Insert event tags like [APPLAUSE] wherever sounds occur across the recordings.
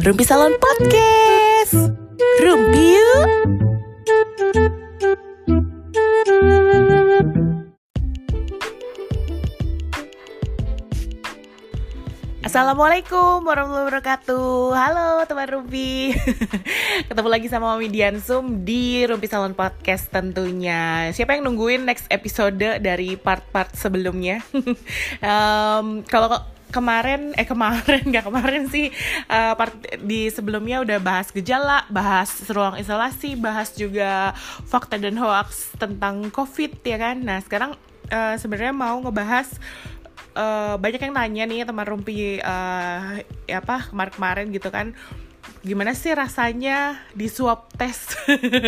Rumpi Salon Podcast. Rumpi yuk. Assalamualaikum warahmatullahi wabarakatuh Halo teman Rumpi [LAUGHS] Ketemu lagi sama Mami Diansum di Rumpi Salon Podcast tentunya Siapa yang nungguin next episode dari part-part sebelumnya [LAUGHS] um, Kalau kemarin eh kemarin [LAUGHS] nggak kemarin sih uh, part di sebelumnya udah bahas gejala bahas ruang isolasi bahas juga fakta dan hoax tentang covid ya kan? Nah sekarang uh, sebenarnya mau ngebahas uh, banyak yang nanya nih teman rumpi uh, ya apa kemarin-kemarin gitu kan. Gimana sih rasanya di swab tes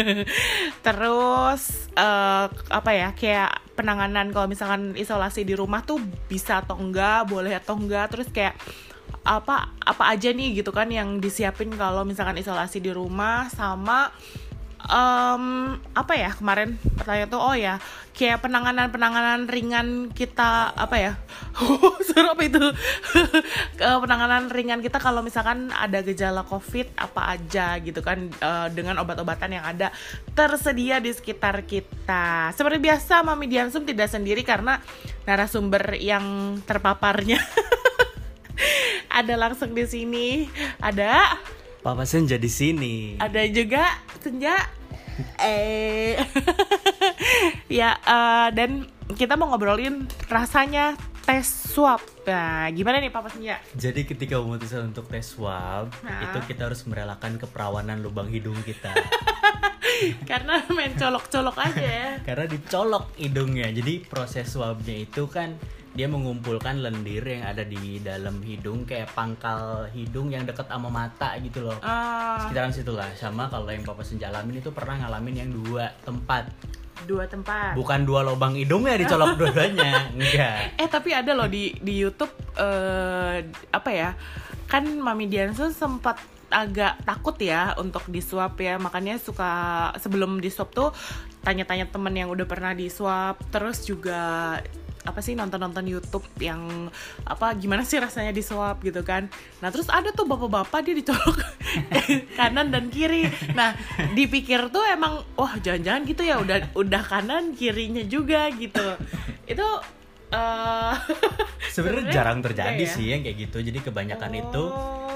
[LAUGHS] terus uh, apa ya kayak penanganan kalau misalkan isolasi di rumah tuh bisa atau enggak boleh atau enggak. Terus kayak apa apa aja nih gitu kan yang disiapin kalau misalkan isolasi di rumah sama um, apa ya kemarin pertanyaan tuh oh ya kayak penanganan penanganan ringan kita apa ya [LAUGHS] suruh apa itu? [LAUGHS] Penanganan ringan kita kalau misalkan ada gejala covid apa aja gitu kan uh, dengan obat-obatan yang ada tersedia di sekitar kita. Seperti biasa Mami Diansum tidak sendiri karena narasumber yang terpaparnya [LAUGHS] ada langsung di sini. Ada Papa Senja di sini. Ada juga Senja. Eh. [LAUGHS] ya uh, dan kita mau ngobrolin rasanya tes swab. Nah, gimana nih Papa Senja? Jadi ketika memutuskan untuk tes swab, nah. itu kita harus merelakan keperawanan lubang hidung kita. [LAUGHS] Karena main colok-colok aja ya. [LAUGHS] Karena dicolok hidungnya. Jadi proses swabnya itu kan dia mengumpulkan lendir yang ada di dalam hidung kayak pangkal hidung yang deket sama mata gitu loh. Uh. sekitaran situlah sama kalau yang papa senja alamin itu pernah ngalamin yang dua tempat. Dua tempat. Bukan dua lubang hidungnya dicolok [LAUGHS] dua-duanya enggak. Eh tapi ada loh di di YouTube uh, apa ya kan Mami Diansu sempat agak takut ya untuk disuap ya makanya suka sebelum disuap tuh tanya-tanya temen yang udah pernah disuap terus juga apa sih nonton-nonton YouTube yang apa gimana sih rasanya disuap gitu kan. Nah, terus ada tuh bapak-bapak dia dicolok [LAUGHS] kanan dan kiri. Nah, dipikir tuh emang wah jangan-jangan gitu ya udah udah kanan kirinya juga gitu. Itu uh, [LAUGHS] sebenarnya jarang terjadi ya? sih yang kayak gitu. Jadi kebanyakan oh. itu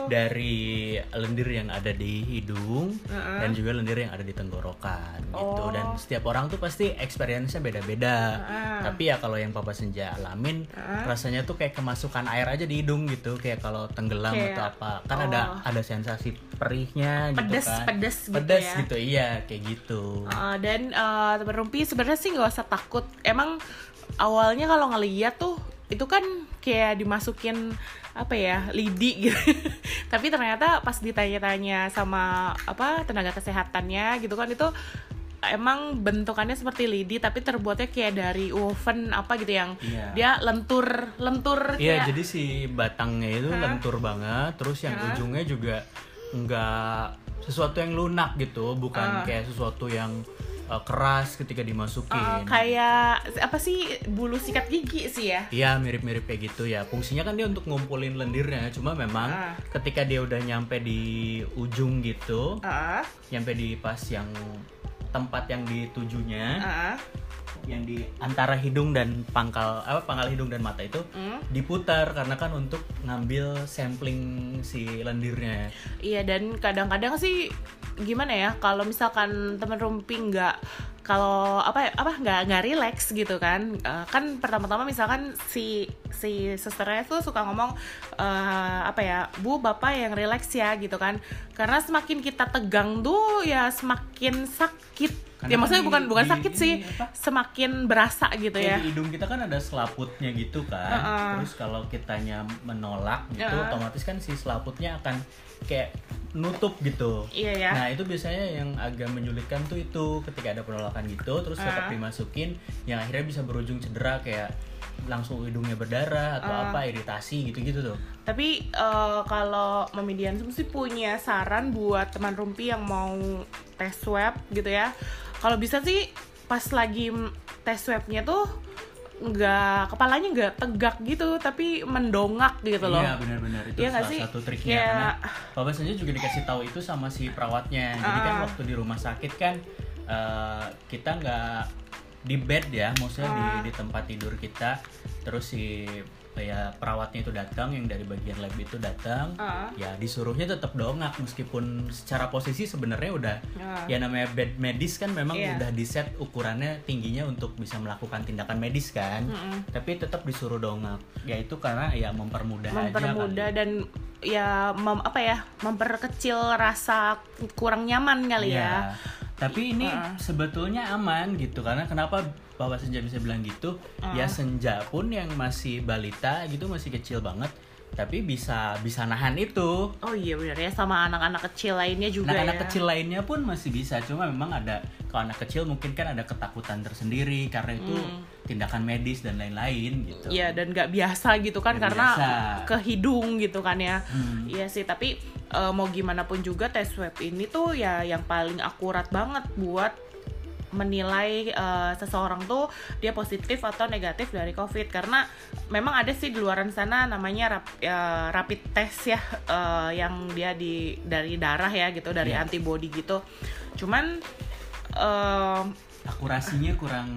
dari lendir yang ada di hidung uh-uh. dan juga lendir yang ada di tenggorokan gitu. oh. gitu dan setiap orang tuh pasti experience-nya beda-beda uh-uh. tapi ya kalau yang papa senja alamin uh-uh. rasanya tuh kayak kemasukan air aja di hidung gitu kayak kalau tenggelam kayak, atau apa kan oh. ada ada sensasi perihnya pedes, gitu kan pedes gitu pedes ya. gitu iya kayak gitu uh, dan uh, teman rumpi sebenarnya sih nggak usah takut emang awalnya kalau ngeliat tuh itu kan kayak dimasukin apa ya lidi gitu [LAUGHS] tapi ternyata pas ditanya-tanya sama apa tenaga kesehatannya gitu kan itu emang bentukannya seperti lidi tapi terbuatnya kayak dari oven apa gitu yang yeah. dia lentur lentur iya yeah, jadi si batangnya itu huh? lentur banget terus yang huh? ujungnya juga enggak sesuatu yang lunak gitu bukan uh. kayak sesuatu yang uh, keras ketika dimasukin. Uh, kayak apa sih bulu sikat gigi sih ya? Iya mirip-mirip kayak gitu ya. Fungsinya kan dia untuk ngumpulin lendirnya. Cuma memang uh. ketika dia udah nyampe di ujung gitu, uh. nyampe di pas yang tempat yang ditujunya. Uh yang di antara hidung dan pangkal apa pangkal hidung dan mata itu mm. diputar karena kan untuk ngambil sampling si lendirnya. Iya dan kadang-kadang sih gimana ya kalau misalkan temen rumpi nggak kalau apa apa nggak nggak relax gitu kan uh, kan pertama-tama misalkan si si susternya tuh suka ngomong uh, apa ya bu bapak yang relax ya gitu kan karena semakin kita tegang tuh ya semakin sakit karena ya maksudnya bukan bukan sakit di, sih, apa? semakin berasa gitu ya. Di hidung kita kan ada selaputnya gitu kan. Uh -uh. Terus kalau kitanya menolak gitu, uh -uh. otomatis kan si selaputnya akan kayak nutup gitu. Iya ya. Nah itu biasanya yang agak menyulitkan tuh itu ketika ada penolakan gitu, terus uh tetap dimasukin, yang akhirnya bisa berujung cedera kayak langsung hidungnya berdarah atau uh. apa iritasi gitu-gitu tuh. Tapi uh, kalau Mamidian sih punya saran buat teman rumpi yang mau tes swab gitu ya kalau bisa sih pas lagi tes swabnya tuh nggak kepalanya nggak tegak gitu tapi mendongak gitu loh iya benar-benar itu nggak salah sih? satu triknya Kayak- karena Bapak Senja juga dikasih tahu itu sama si perawatnya jadi kan Ah. waktu di rumah sakit kan eh, kita nggak di bed ya maksudnya di Ah. di tempat tidur kita terus si ya perawatnya itu datang yang dari bagian lab itu datang Ah. ya disuruhnya tetap dongak meskipun secara posisi sebenarnya udah Ah. ya namanya bed medis kan memang Iya. udah di set ukurannya tingginya untuk bisa melakukan tindakan medis kan Mm-mm. tapi tetap disuruh dongak ya itu karena ya mempermudah, aja mempermudah kali. dan ya mem, apa ya memperkecil rasa kurang nyaman kali ya Iya. tapi ini Heeh. sebetulnya aman gitu karena kenapa Bapak Senja bisa bilang gitu ya Senja pun yang masih balita gitu masih kecil banget tapi bisa bisa nahan itu oh iya benar ya sama anak-anak kecil lainnya juga anak-anak ya kecil lainnya pun masih bisa cuma memang ada kalau anak kecil mungkin kan ada ketakutan tersendiri karena itu tindakan medis dan lain-lain gitu. Iya dan nggak biasa gitu kan Nggak karena biasa. ke hidung gitu kan ya. Hmm. Iya sih tapi eh, mau gimana pun juga tes swab ini tuh ya yang paling akurat banget buat menilai eh, seseorang tuh dia positif atau negatif dari COVID karena memang ada sih di luaran sana namanya rap- ya, rapid test ya eh, yang dia di dari darah ya gitu dari Iya. antibody gitu. Cuman eh, akurasinya kurang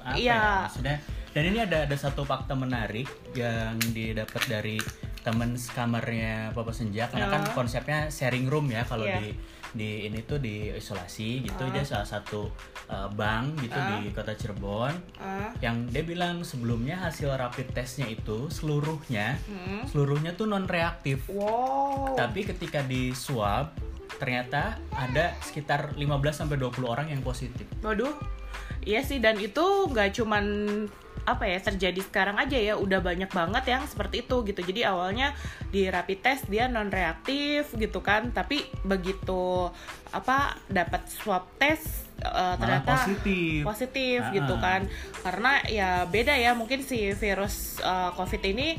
apa Iya. ya maksudnya dan ini ada ada satu fakta menarik yang didapat dari teman kamarnya Papa Senja karena kan Ya. konsepnya sharing room ya kalau Iya. di di ini tuh di isolasi gitu Ah. dia salah satu uh, bank gitu Ah. di kota Cirebon eh, yang dia bilang sebelumnya hasil rapid testnya itu seluruhnya hmm. seluruhnya tuh non reaktif wow. tapi ketika di swab ternyata ada sekitar 15 sampai 20 orang yang positif Waduh, iya sih dan itu nggak cuman apa ya terjadi sekarang aja ya udah banyak banget yang seperti itu gitu jadi awalnya di rapid test dia non reaktif gitu kan tapi begitu apa dapat swab test Malah ternyata positif. positif Ah. gitu kan karena ya beda ya mungkin si virus eh, covid ini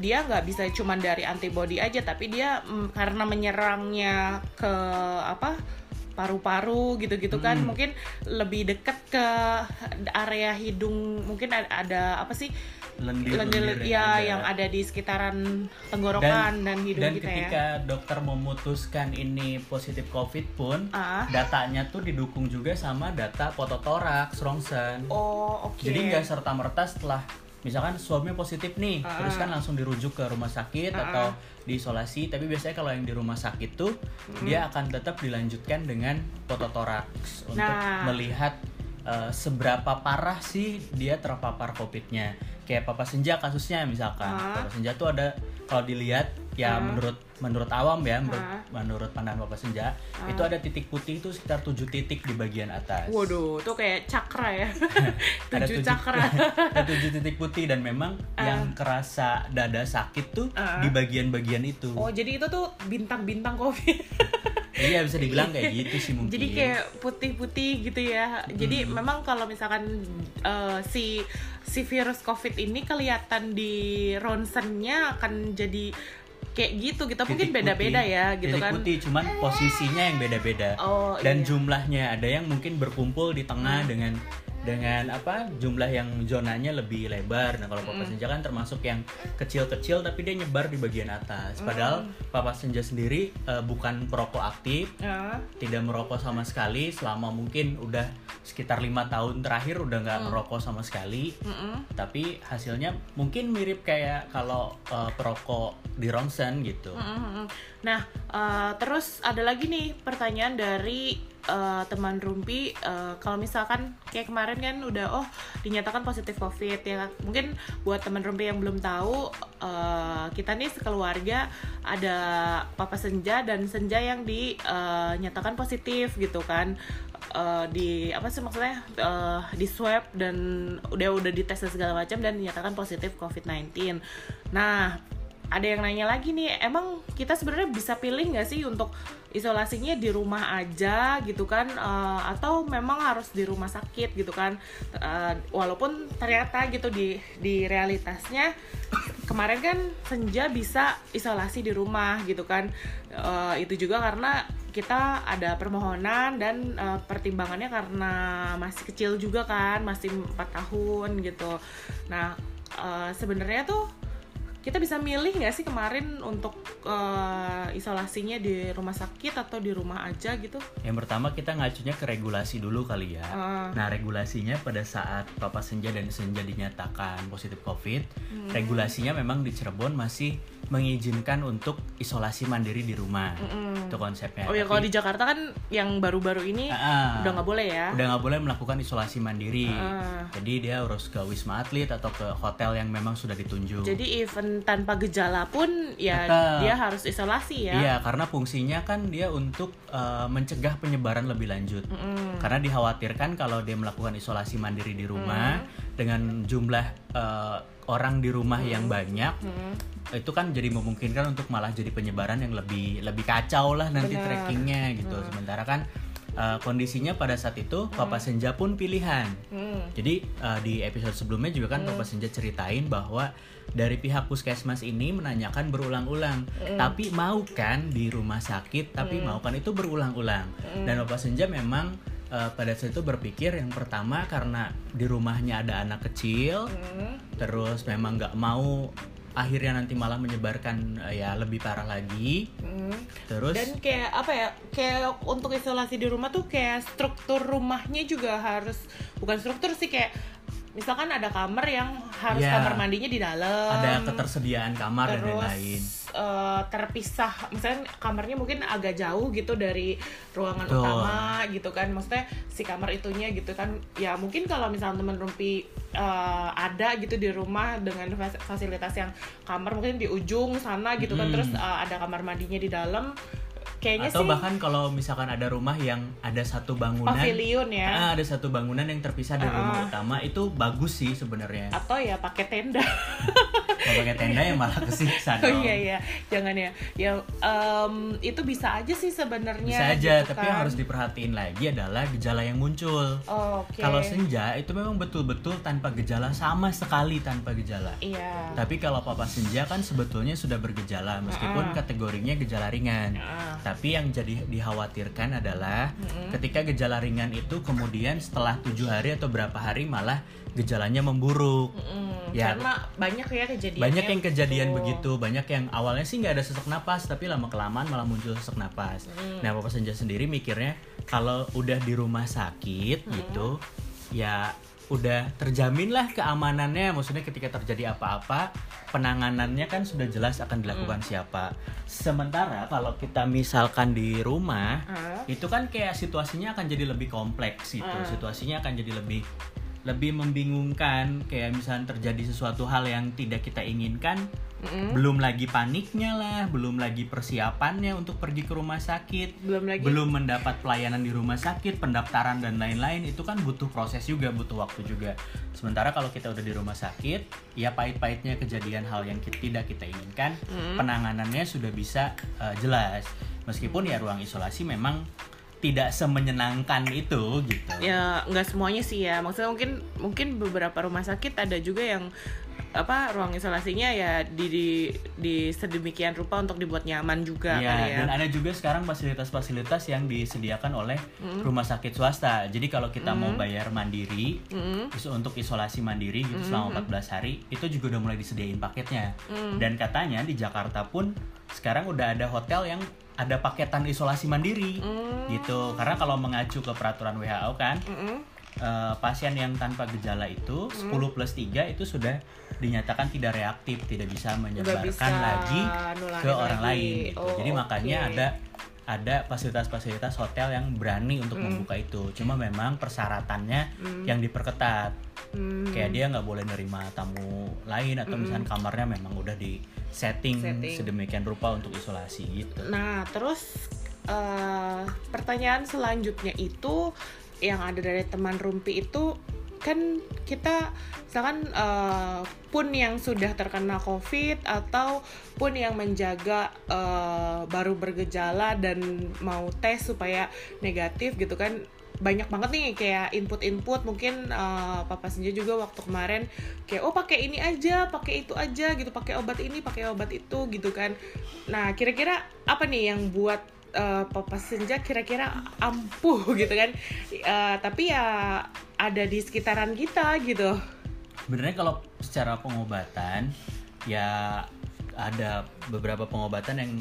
dia nggak bisa cuman dari antibody aja tapi dia mm, karena menyerangnya ke apa paru-paru gitu-gitu kan. Hmm. mungkin lebih dekat ke area hidung mungkin ada, ada apa sih? Lendir, lendir ya yang ada di sekitaran tenggorokan dan, hidung dan kita ketika ya dokter memutuskan ini positif covid pun Ah. datanya tuh didukung juga sama data fototoraks rongsen. Oh oke. Jadi nggak serta merta setelah misalkan swabnya positif nih Ah. terus kan langsung dirujuk ke rumah sakit Ah. atau diisolasi tapi biasanya kalau yang di rumah sakit tuh Hmm. dia akan tetap dilanjutkan dengan fototoraks untuk Nah. melihat uh, seberapa parah sih dia terpapar covidnya kayak Papa Senja kasusnya misalkan Ah. Papa Senja tuh ada kalau dilihat ya Ah. menurut menurut awam ya menurut Ah. menurut pandangan Papa Senja itu ada titik putih itu sekitar tujuh titik di bagian atas Waduh, tuh kayak cakra ya. [LAUGHS] ada [LAUGHS] Tujuh cakra. [LAUGHS] ada tujuh titik putih dan memang yang kerasa dada sakit tuh Ah. di bagian-bagian itu Oh, jadi itu tuh bintang-bintang covid. iya bisa dibilang kayak gitu sih mungkin jadi kayak putih-putih gitu ya. Jadi Hmm. memang kalau misalkan eh, si si virus covid ini kelihatan di ronsennya akan jadi kayak gitu gitu. Mungkin beda-beda ya gitu Titik kan. putih cuman posisinya yang beda-beda Oh, dan iya. jumlahnya ada yang mungkin berkumpul di tengah dengan dengan apa jumlah yang zonanya lebih lebar. Nah kalau Papa Senja kan termasuk yang kecil-kecil tapi dia nyebar di bagian atas. Padahal Papa Senja sendiri eh, bukan perokok aktif Ya. tidak merokok sama sekali. Selama mungkin udah sekitar lima tahun terakhir udah nggak merokok sama sekali. Mm-mm. tapi hasilnya mungkin mirip kayak kalau uh, perokok di ronsen gitu. Mm-mm. Nah, eh, terus ada lagi nih pertanyaan dari eh, teman Rumpi. eh, kalau misalkan kayak kemarin kan udah oh dinyatakan positif COVID ya. Mungkin buat teman Rumpi yang belum tahu, eh, kita nih sekeluarga ada Papa Senja dan Senja yang dinyatakan positif gitu kan. Eh, di apa sih maksudnya eh, di swab dan udah udah dites segala macam dan dinyatakan positif COVID-19. Nah, ada yang nanya lagi nih, emang kita sebenarnya bisa pilih nggak sih untuk isolasinya di rumah aja gitu kan, uh, atau memang harus di rumah sakit gitu kan? Uh, walaupun ternyata gitu di di realitasnya kemarin kan senja bisa isolasi di rumah gitu kan, uh, itu juga karena kita ada permohonan dan uh, pertimbangannya karena masih kecil juga kan masih empat tahun gitu. Nah uh, sebenarnya tuh kita bisa milih nggak sih kemarin untuk uh, isolasinya di rumah sakit atau di rumah aja gitu? Yang pertama kita ngacunya ke regulasi dulu kali ya. Uh. Nah regulasinya pada saat Papa Senja dan Senja dinyatakan positif COVID, hmm. regulasinya memang di Cirebon masih mengizinkan untuk isolasi mandiri di rumah. Mm-hmm. Itu konsepnya. Oh ya kalau di Jakarta kan yang baru-baru ini uh, udah nggak boleh ya? Udah nggak boleh melakukan isolasi mandiri. Uh. Jadi dia harus ke wisma atlet atau ke hotel yang memang sudah ditunjuk. Jadi even tanpa gejala pun ya Tetap. dia harus isolasi ya? Iya karena fungsinya kan dia untuk uh, mencegah penyebaran lebih lanjut. Mm-hmm. Karena dikhawatirkan kalau dia melakukan isolasi mandiri di rumah mm. dengan jumlah uh, orang di rumah hmm. yang banyak hmm. itu kan jadi memungkinkan untuk malah jadi penyebaran yang lebih lebih kacau lah nanti Bener. trackingnya gitu hmm. sementara kan uh, kondisinya pada saat itu hmm. Papa Senja pun pilihan hmm. jadi uh, di episode sebelumnya juga kan hmm. Papa Senja ceritain bahwa dari pihak puskesmas ini menanyakan berulang-ulang mm. tapi mau kan di rumah sakit tapi mm. mau kan itu berulang-ulang mm. dan Bapak Senja memang uh, pada saat itu berpikir yang pertama karena di rumahnya ada anak kecil hmm. terus memang nggak mau akhirnya nanti malah menyebarkan uh, ya lebih parah lagi hmm. terus dan kayak apa ya kayak untuk isolasi di rumah tuh kayak struktur rumahnya juga harus bukan struktur sih kayak misalkan ada kamar yang harus yeah. kamar mandinya di dalam. Ada ketersediaan kamar terus, dan lain-lain. uh, terpisah. Misalnya kamarnya mungkin agak jauh gitu dari ruangan Betul. utama gitu kan. Maksudnya si kamar itunya gitu kan. Ya mungkin kalau misalnya teman rumpi uh, ada gitu di rumah dengan fasilitas yang kamar mungkin di ujung sana gitu kan. Terus uh, ada kamar mandinya di dalam Kayaknya atau sih, bahkan kalau misalkan ada rumah yang ada satu bangunan pavilion ya. Ah, ada satu bangunan yang terpisah dari uh, rumah utama itu bagus sih sebenarnya. Atau ya pakai tenda. [LAUGHS] Kalau pakai tenda ya malah kesiksa oh, iya iya. Jangan ya. Ya um, itu bisa aja sih sebenarnya bisa aja gitu tapi kan. yang harus diperhatiin lagi adalah gejala yang muncul. Oh, okay. kalau senja itu memang betul-betul tanpa gejala sama sekali tanpa gejala. Iya. Tapi kalau papa senja kan sebetulnya sudah bergejala meskipun uh, kategorinya gejala ringan. Uh tapi yang jadi dikhawatirkan adalah mm-hmm. ketika gejala ringan itu kemudian setelah tujuh hari atau berapa hari malah gejalanya memburuk. Mm-hmm. Ya, Karena banyak ya kejadian. Banyak yang kejadian begitu. begitu, banyak yang awalnya sih nggak ada sesak napas, tapi lama kelamaan malah muncul sesak napas. Mm. Nah, Bapak Senja sendiri mikirnya kalau udah di rumah sakit mm. gitu, ya udah terjamin lah keamanannya maksudnya ketika terjadi apa-apa penanganannya kan sudah jelas akan dilakukan mm. siapa sementara kalau kita misalkan di rumah uh. itu kan kayak situasinya akan jadi lebih kompleks gitu uh. situasinya akan jadi lebih lebih membingungkan kayak misalnya terjadi sesuatu hal yang tidak kita inginkan mm-hmm. belum lagi paniknya lah belum lagi persiapannya untuk pergi ke rumah sakit belum lagi belum mendapat pelayanan di rumah sakit pendaftaran dan lain-lain itu kan butuh proses juga butuh waktu juga sementara kalau kita udah di rumah sakit ya pahit-pahitnya kejadian hal yang kita, tidak kita inginkan mm-hmm. penanganannya sudah bisa uh, jelas meskipun ya ruang isolasi memang tidak semenyenangkan itu gitu. Ya nggak semuanya sih ya. Maksudnya mungkin mungkin beberapa rumah sakit ada juga yang apa ruang isolasinya ya di di, di sedemikian rupa untuk dibuat nyaman juga ya, kali ya. Dan ada juga sekarang fasilitas-fasilitas yang disediakan oleh mm. rumah sakit swasta. Jadi kalau kita mm. mau bayar mandiri mm. untuk isolasi mandiri gitu mm. selama 14 hari itu juga udah mulai disediain paketnya. Mm. Dan katanya di Jakarta pun sekarang udah ada hotel yang ada paketan isolasi mandiri mm. gitu. Karena kalau mengacu ke peraturan WHO kan mm uh, pasien yang tanpa gejala itu hmm. 10 plus 3 itu sudah dinyatakan tidak reaktif, tidak bisa menyebarkan bisa lagi ke orang lagi. lain gitu. Oh, Jadi makanya okay. ada ada fasilitas-fasilitas hotel yang berani untuk hmm. membuka itu. Cuma memang persyaratannya hmm. yang diperketat. Hmm. Kayak dia nggak boleh nerima tamu lain atau hmm. misalnya kamarnya memang udah di setting, setting sedemikian rupa untuk isolasi gitu. Nah, terus uh, pertanyaan selanjutnya itu yang ada dari teman Rumpi itu kan kita misalkan uh, pun yang sudah terkena covid atau pun yang menjaga uh, baru bergejala dan mau tes supaya negatif gitu kan banyak banget nih kayak input-input. Mungkin uh, papa senja juga waktu kemarin kayak oh pakai ini aja pakai itu aja gitu pakai obat ini pakai obat itu gitu kan. Nah kira-kira apa nih yang buat uh, papa senja kira-kira ampuh gitu kan. Uh, tapi ya ada di sekitaran kita gitu. Sebenarnya kalau secara pengobatan ya ada beberapa pengobatan yang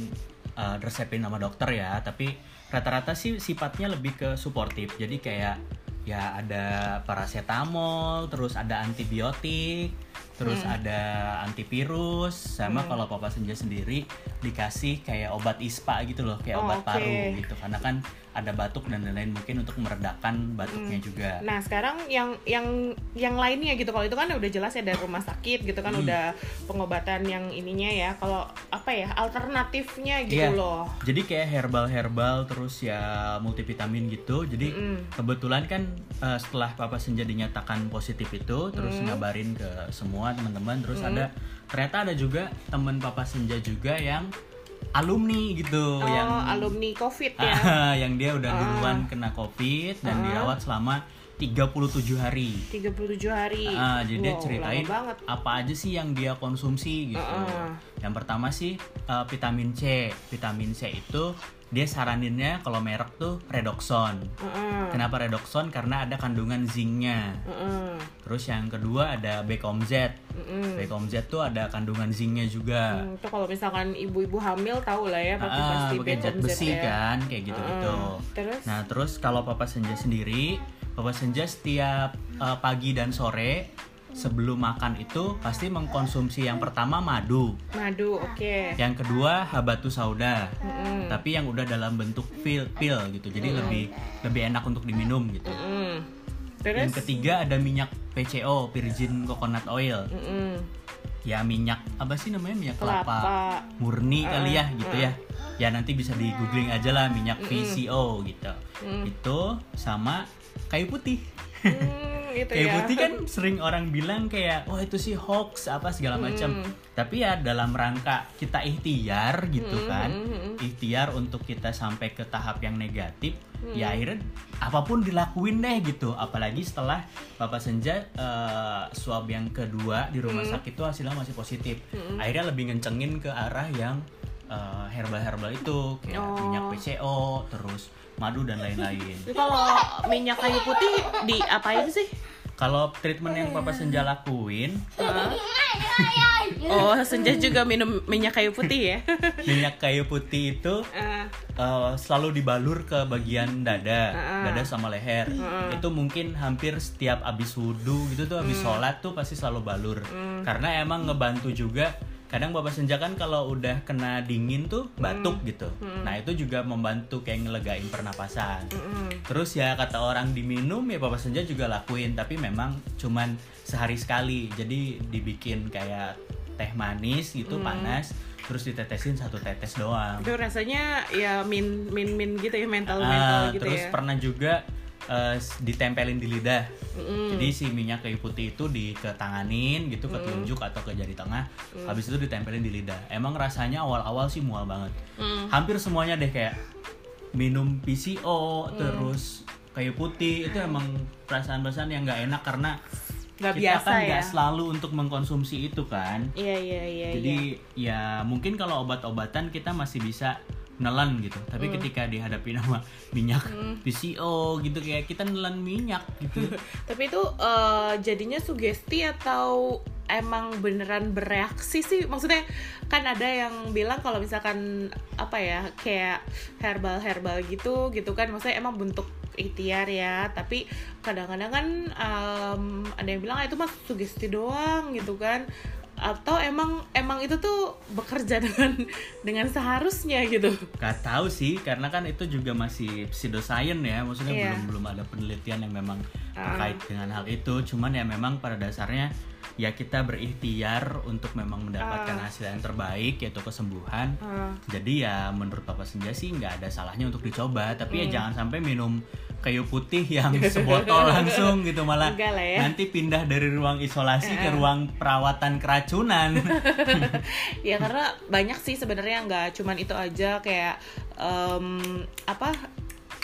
uh, resepin sama dokter ya. Tapi rata-rata sih sifatnya lebih ke suportif. Jadi kayak ya ada paracetamol terus ada antibiotik terus hmm. ada antivirus sama hmm. kalau papa senja sendiri dikasih kayak obat ispa gitu loh kayak oh, obat okay. paru gitu karena kan ada batuk dan lain-lain mungkin untuk meredakan batuknya hmm. juga. Nah sekarang yang yang yang lainnya gitu kalau itu kan udah jelas ya dari rumah sakit gitu kan hmm. udah pengobatan yang ininya ya. Kalau apa ya alternatifnya gitu yeah. loh. Jadi kayak herbal herbal terus ya multivitamin gitu. Jadi hmm. kebetulan kan uh, setelah Papa Senja dinyatakan positif itu terus hmm. ngabarin ke semua teman-teman terus hmm. ada ternyata ada juga teman Papa Senja juga yang alumni gitu oh, yang alumni covid ya [LAUGHS] yang dia udah uh. duluan kena covid dan uh. dirawat selama 37 hari. 37 hari. Uh, jadi wow, dia ceritain apa aja sih yang dia konsumsi gitu. Uh -uh. Yang pertama sih uh, vitamin C. Vitamin C itu dia saraninnya kalau merek tuh redoxon. Uh -uh. Kenapa redoxon? Karena ada kandungan zincnya. Uh -uh. Terus yang kedua ada Becomz. Uh -uh. Becomz tuh ada kandungan zincnya juga. Hmm, itu kalau misalkan ibu-ibu hamil tahu lah ya pakai uh, pasti pakai besi ya. kan kayak gitu gitu. Terus? Nah terus kalau Papa Senja sendiri, Papa Senja setiap uh, pagi dan sore sebelum makan itu pasti mengkonsumsi yang pertama madu. Madu, oke. Okay. Yang kedua habatus sauda. Mm-hmm. Tapi yang udah dalam bentuk pil pil gitu. Jadi mm-hmm. lebih lebih enak untuk diminum gitu. Mm-hmm. Terus? Yang ketiga ada minyak PCO, virgin coconut oil. Mm-hmm. Ya minyak apa sih namanya minyak kelapa, kelapa murni uh, kali ya gitu uh. ya. Ya nanti bisa di googling aja lah minyak mm-hmm. VCO gitu. Mm. Itu sama kayu putih. Mm gitu [LAUGHS] kayak ya. putih kan sering orang bilang kayak wah oh, itu sih hoax apa segala macam hmm. tapi ya dalam rangka kita ikhtiar gitu hmm. kan ikhtiar untuk kita sampai ke tahap yang negatif hmm. ya akhirnya apa pun dilakuin deh gitu apalagi setelah Bapak Senja uh, swab yang kedua di rumah hmm. sakit itu hasilnya masih positif hmm. akhirnya lebih ngencengin ke arah yang uh, herbal-herbal itu kayak oh. minyak PCO terus madu dan lain-lain. Kalau minyak kayu putih di apain sih? Kalau treatment yang Papa Senja lakuin, uh. oh Senja juga minum minyak kayu putih ya? [LAUGHS] minyak kayu putih itu uh. Uh, selalu dibalur ke bagian dada, uh. dada sama leher. Uh. Itu mungkin hampir setiap abis wudhu gitu tuh, abis uh. sholat tuh pasti selalu balur. Uh. Karena emang ngebantu juga kadang bapak senja kan kalau udah kena dingin tuh batuk hmm. gitu hmm. nah itu juga membantu kayak ngelegain pernapasan hmm. terus ya kata orang diminum ya bapak senja juga lakuin tapi memang cuman sehari sekali jadi dibikin kayak teh manis gitu hmm. panas terus ditetesin satu tetes doang itu rasanya ya min min min gitu ya mental mental uh, gitu terus ya. pernah juga uh, ditempelin di lidah. Mm. Jadi si minyak kayu putih itu diketanganin gitu ke tunjuk atau ke jari tengah. Mm. Habis itu ditempelin di lidah. Emang rasanya awal-awal sih mual banget. Mm. Hampir semuanya deh kayak minum PCO mm. terus kayu putih itu emang perasaan-perasaan yang nggak enak karena Gak kita biasa kan ya. selalu untuk mengkonsumsi itu kan. Iya iya iya. Jadi iya. ya mungkin kalau obat-obatan kita masih bisa nelan gitu. Tapi hmm. ketika dihadapi nama minyak hmm. [LAUGHS] PCO gitu kayak kita nelan minyak gitu. [LAUGHS] Tapi itu uh, jadinya sugesti atau emang beneran bereaksi sih? Maksudnya kan ada yang bilang kalau misalkan apa ya kayak herbal herbal gitu gitu kan. Maksudnya emang bentuk ikhtiar ya. Tapi kadang-kadang kan um, ada yang bilang ah, itu mah sugesti doang gitu kan atau emang emang itu tuh bekerja dengan dengan seharusnya gitu Gak tahu sih karena kan itu juga masih pseudoscience ya maksudnya yeah. belum belum ada penelitian yang memang ah. terkait uh. dengan hal itu cuman ya memang pada dasarnya ya kita berikhtiar untuk memang mendapatkan uh. hasil yang terbaik yaitu kesembuhan uh. jadi ya menurut Papa Senja sih nggak ada salahnya untuk dicoba tapi ya hmm. ya jangan sampai minum kayu putih yang [LAUGHS] sebotol langsung gitu malah ya. nanti pindah dari ruang isolasi uh. ke ruang perawatan keracunan [LAUGHS] ya karena banyak sih sebenarnya nggak cuman itu aja kayak um, apa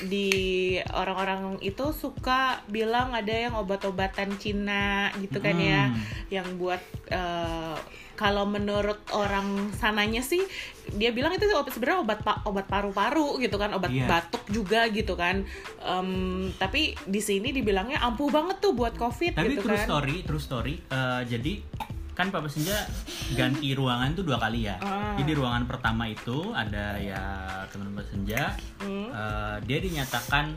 di orang-orang itu suka bilang ada yang obat-obatan Cina gitu kan ya, hmm. ya yang buat uh, kalau menurut orang sananya sih dia bilang itu obat sebenarnya obat obat paru-paru gitu kan obat yeah. batuk juga gitu kan um, tapi di sini dibilangnya ampuh banget tuh buat covid tapi gitu true kan. story true story uh, jadi kan Papa Senja ganti ruangan tuh dua kali ya. Ah. Jadi ruangan pertama itu ada ya teman Papa Senja, hmm. uh, dia dinyatakan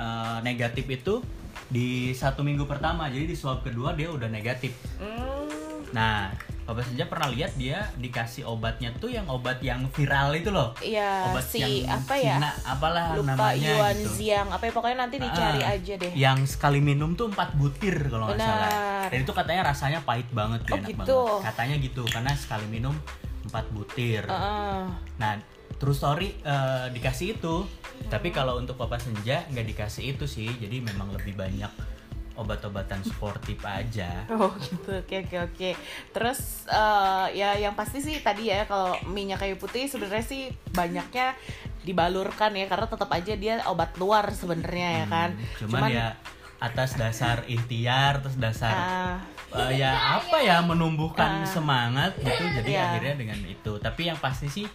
uh, negatif itu di satu minggu pertama. Jadi di swab kedua dia udah negatif. Hmm. Nah Bapak saja pernah lihat dia dikasih obatnya tuh yang obat yang viral itu loh. Iya. Obat si yang apa ya? Cina, apalah Lupa namanya Yuan gitu. Ziang, apa ya pokoknya nanti dicari uh, aja deh. Yang sekali minum tuh empat butir kalau nggak salah. Dan itu katanya rasanya pahit banget, oh, enak gitu. banget. Katanya gitu karena sekali minum empat butir. Uh. Nah, terus story uh, dikasih itu. Hmm. Tapi kalau untuk Papa Senja nggak dikasih itu sih, jadi memang lebih banyak obat-obatan sportif aja. [LAUGHS] Oh gitu, oke oke oke. Terus uh, ya yang pasti sih tadi ya kalau minyak kayu putih sebenarnya sih banyaknya dibalurkan ya karena tetap aja dia obat luar sebenarnya ya kan. Hmm, cuman, cuman ya atas dasar ikhtiar, atas dasar uh, uh, ya apa ya menumbuhkan uh, semangat gitu. Jadi yeah. akhirnya dengan itu. Tapi yang pasti sih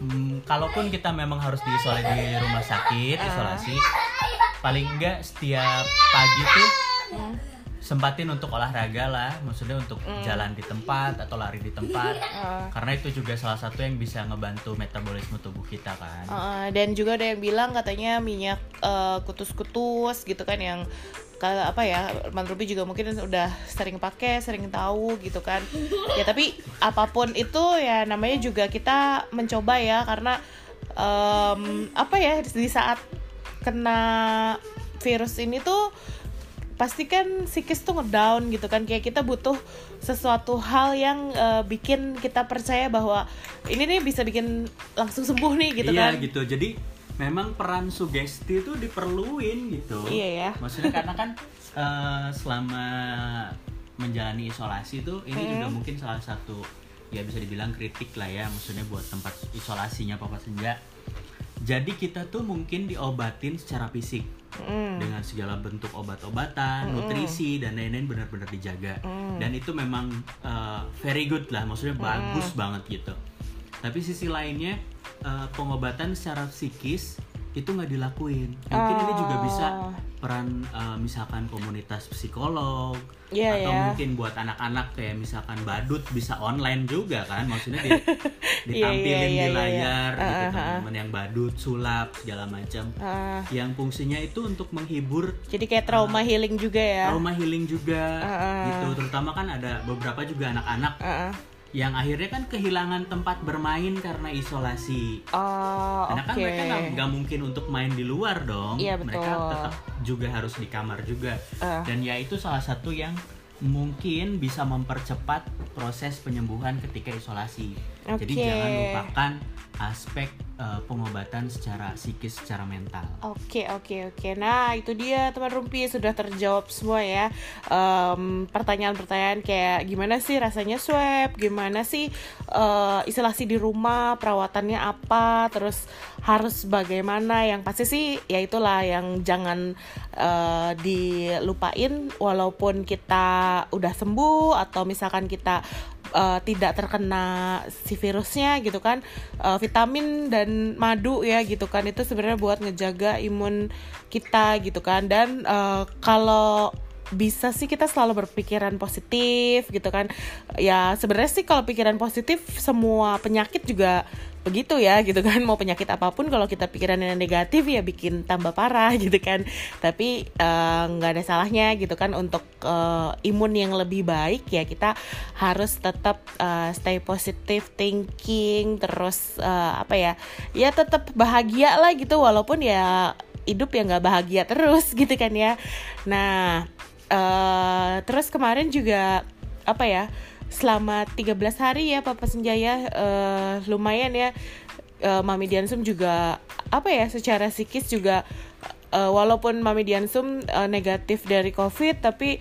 hmm, kalaupun kita memang harus diisolasi di rumah sakit, uh, isolasi paling enggak setiap pagi tuh sempatin untuk olahraga lah maksudnya untuk mm. jalan di tempat atau lari di tempat uh. [LAUGHS] karena itu juga salah satu yang bisa ngebantu metabolisme tubuh kita kan uh, dan juga ada yang bilang katanya minyak uh, kutus-kutus gitu kan yang kalau apa ya Ruby juga mungkin udah sering pakai sering tahu gitu kan ya tapi apa pun itu ya namanya juga kita mencoba ya karena um, apa ya di saat kena virus ini tuh pasti kan psikis tuh ngedown gitu kan. Kayak kita butuh sesuatu hal yang uh, bikin kita percaya bahwa ini nih bisa bikin langsung sembuh nih gitu iya, kan. iya gitu. Jadi memang peran sugesti itu diperluin gitu. Iya ya. Maksudnya karena kan uh, selama menjalani isolasi itu ini hmm. juga mungkin salah satu ya bisa dibilang kritik lah ya maksudnya buat tempat isolasinya Papa Senja. Jadi kita tuh mungkin diobatin secara fisik mm. dengan segala bentuk obat-obatan, mm. nutrisi dan lain-lain benar-benar dijaga. Mm. Dan itu memang uh, very good lah, maksudnya mm. bagus banget gitu. Tapi sisi lainnya uh, pengobatan secara psikis itu nggak dilakuin. Mungkin oh. ini juga bisa oh. peran uh, misalkan komunitas psikolog yeah, atau yeah. mungkin buat anak-anak kayak misalkan badut bisa online juga kan maksudnya di, [LAUGHS] iya, ditampilin yeah, yeah, yeah, di layar yeah, yeah. gitu uh, teman-teman yang badut sulap segala macam uh, yang fungsinya itu untuk menghibur jadi kayak trauma uh, healing juga ya trauma healing juga uh, gitu terutama kan ada beberapa juga anak-anak uh, yang akhirnya kan kehilangan tempat bermain karena isolasi. Oh, Karena okay. kan mereka nggak mungkin untuk main di luar dong. Iya, betul. Mereka tetap juga harus di kamar juga. Uh. Dan ya itu salah satu yang mungkin bisa mempercepat proses penyembuhan ketika isolasi. Okay. Jadi jangan lupakan aspek uh, pengobatan secara psikis, secara mental. Oke, okay, oke, okay, oke. Okay. Nah, itu dia teman Rumpi sudah terjawab semua ya. Um, pertanyaan-pertanyaan kayak gimana sih rasanya swab, gimana sih uh, isolasi di rumah, perawatannya apa, terus harus bagaimana. Yang pasti sih ya itulah yang jangan uh, dilupain walaupun kita udah sembuh atau misalkan kita uh, tidak terkena si virusnya gitu kan. Uh, vitamin dan madu ya gitu kan. Itu sebenarnya buat ngejaga imun kita gitu kan. Dan uh, kalau bisa sih kita selalu berpikiran positif gitu kan. Ya sebenarnya sih kalau pikiran positif semua penyakit juga begitu ya [LAUGHS] gitu kan. Mau penyakit apa pun kalau kita pikirannya negatif ya bikin tambah parah [LAUGHS] gitu kan. Tapi eh, nggak uh, ada salahnya gitu kan. Untuk uh, imun yang lebih baik ya kita harus tetap uh, stay positive thinking terus uh, apa ya ya tetap bahagia lah gitu. Walaupun ya hidup ya nggak bahagia terus [LAUGHS] gitu kan ya. Nah uh, terus kemarin juga apa ya selama 13 hari ya Papa Senjaya uh, lumayan ya. Uh, Mami Diansum juga apa ya secara psikis juga uh, walaupun Mami Diansum uh, negatif dari COVID tapi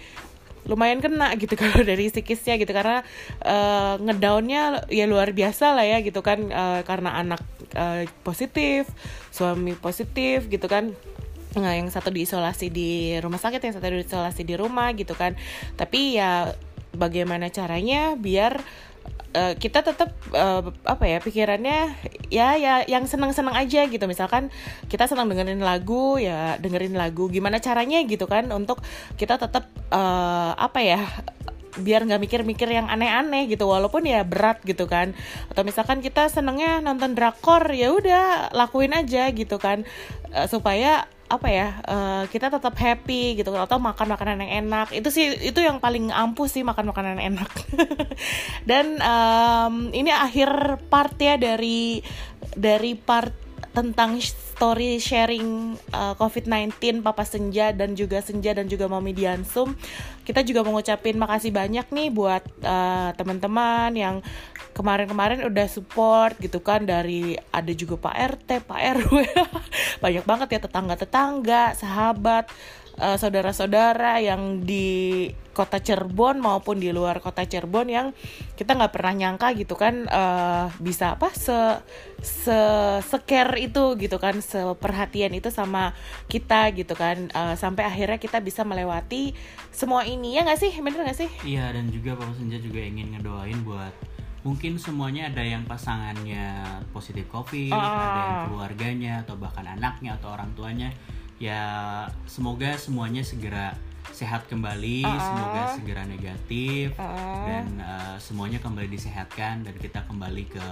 lumayan kena gitu [LAUGHS] kalau dari psikisnya gitu. Karena uh, ngedownnya ya luar biasa lah ya gitu kan uh, karena anak uh, positif suami positif gitu kan yang satu diisolasi di rumah sakit yang satu diisolasi di rumah gitu kan. Tapi ya bagaimana caranya biar uh, kita tetap uh, apa ya pikirannya ya ya yang senang-senang aja gitu. Misalkan kita senang dengerin lagu ya dengerin lagu. Gimana caranya gitu kan untuk kita tetap uh, apa ya biar nggak mikir-mikir yang aneh-aneh gitu. Walaupun ya berat gitu kan. Atau misalkan kita senengnya nonton drakor ya udah lakuin aja gitu kan. Supaya apa ya uh, kita tetap happy gitu atau makan makanan yang enak itu sih itu yang paling ampuh sih makan makanan enak [LAUGHS] dan um, ini akhir part ya dari dari part tentang story sharing uh, COVID-19 Papa Senja dan juga Senja dan juga Mami Diansum. Kita juga mengucapin makasih banyak nih buat uh, teman-teman yang kemarin-kemarin udah support gitu kan dari ada juga Pak RT, Pak RW. [LAUGHS] Banyak banget ya tetangga-tetangga, sahabat uh, saudara-saudara yang di kota Cirebon maupun di luar kota Cirebon yang kita nggak pernah nyangka gitu kan uh, bisa apa se se seker itu gitu kan seperhatian itu sama kita gitu kan uh, sampai akhirnya kita bisa melewati semua ini. Ya nggak sih? Bener nggak sih? Iya dan juga Papa Senja juga ingin ngedoain buat mungkin semuanya ada yang pasangannya positif covid, uh. ada yang keluarganya atau bahkan anaknya atau orang tuanya ya semoga semuanya segera sehat kembali, uh semoga segera negatif -uh. dan uh, semuanya kembali disehatkan dan kita kembali ke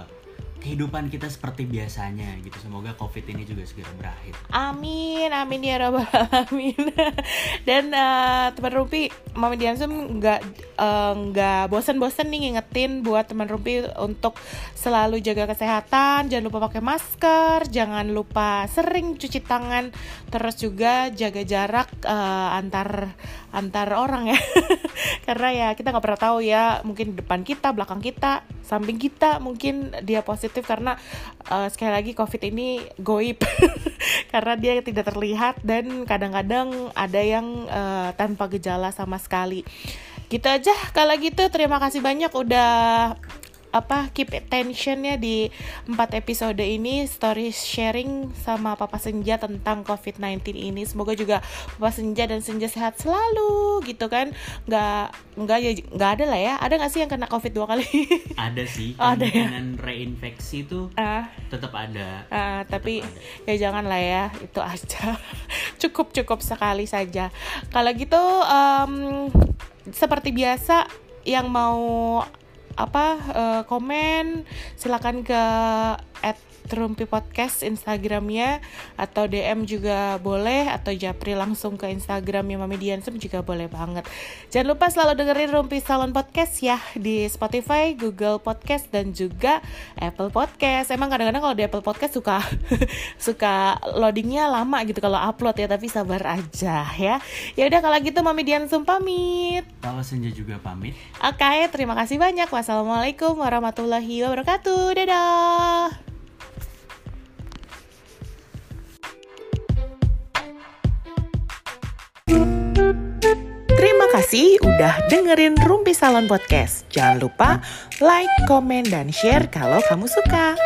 kehidupan kita seperti biasanya gitu. Semoga COVID ini juga segera berakhir. Amin, amin ya robbal alamin. [LAUGHS] Dan uh, teman Rumpi, Mama Diansum nggak uh, nggak bosan-bosan nih ngingetin buat teman Rumpi untuk selalu jaga kesehatan, jangan lupa pakai masker, jangan lupa sering cuci tangan, terus juga jaga jarak uh, antar antar orang ya. [LAUGHS] Karena ya kita nggak pernah tahu ya, mungkin depan kita, belakang kita, samping kita mungkin dia positif positif karena uh, sekali lagi covid ini goib. [LAUGHS] Karena dia tidak terlihat dan kadang-kadang ada yang uh, tanpa gejala sama sekali. Gitu aja kalau gitu terima kasih banyak udah apa keep attentionnya di empat episode ini story sharing sama Papa Senja tentang COVID-19 ini. Semoga juga Papa Senja dan Senja sehat selalu gitu kan. Nggak nggak ya nggak ada lah ya. Ada nggak sih yang kena COVID dua kali? [LAUGHS] Ada sih. Oh, ada ya? reinfeksi tuh uh, tetap ada. Uh, tetap tapi ada. ya jangan lah ya itu aja. [LAUGHS] Cukup cukup sekali saja. Kalau gitu um, seperti biasa yang mau apa uh, komen silakan ke at Terumpi Podcast Instagramnya atau DM juga boleh atau japri langsung ke Instagramnya Mami Diansum juga boleh banget. Jangan lupa selalu dengerin Rumpi Salon Podcast ya di Spotify, Google Podcast dan juga Apple Podcast. Emang kadang-kadang kalau di Apple Podcast suka [LAUGHS] suka loadingnya lama gitu kalau upload ya tapi sabar aja ya. Ya udah kalau gitu Mami Diansum pamit. Kalau Senja juga pamit. Oke, okay, terima kasih banyak. Wassalamualaikum warahmatullahi wabarakatuh. Dadah. Terima kasih udah dengerin Rumpi Salon Podcast. Jangan lupa like, komen, dan share kalau kamu suka.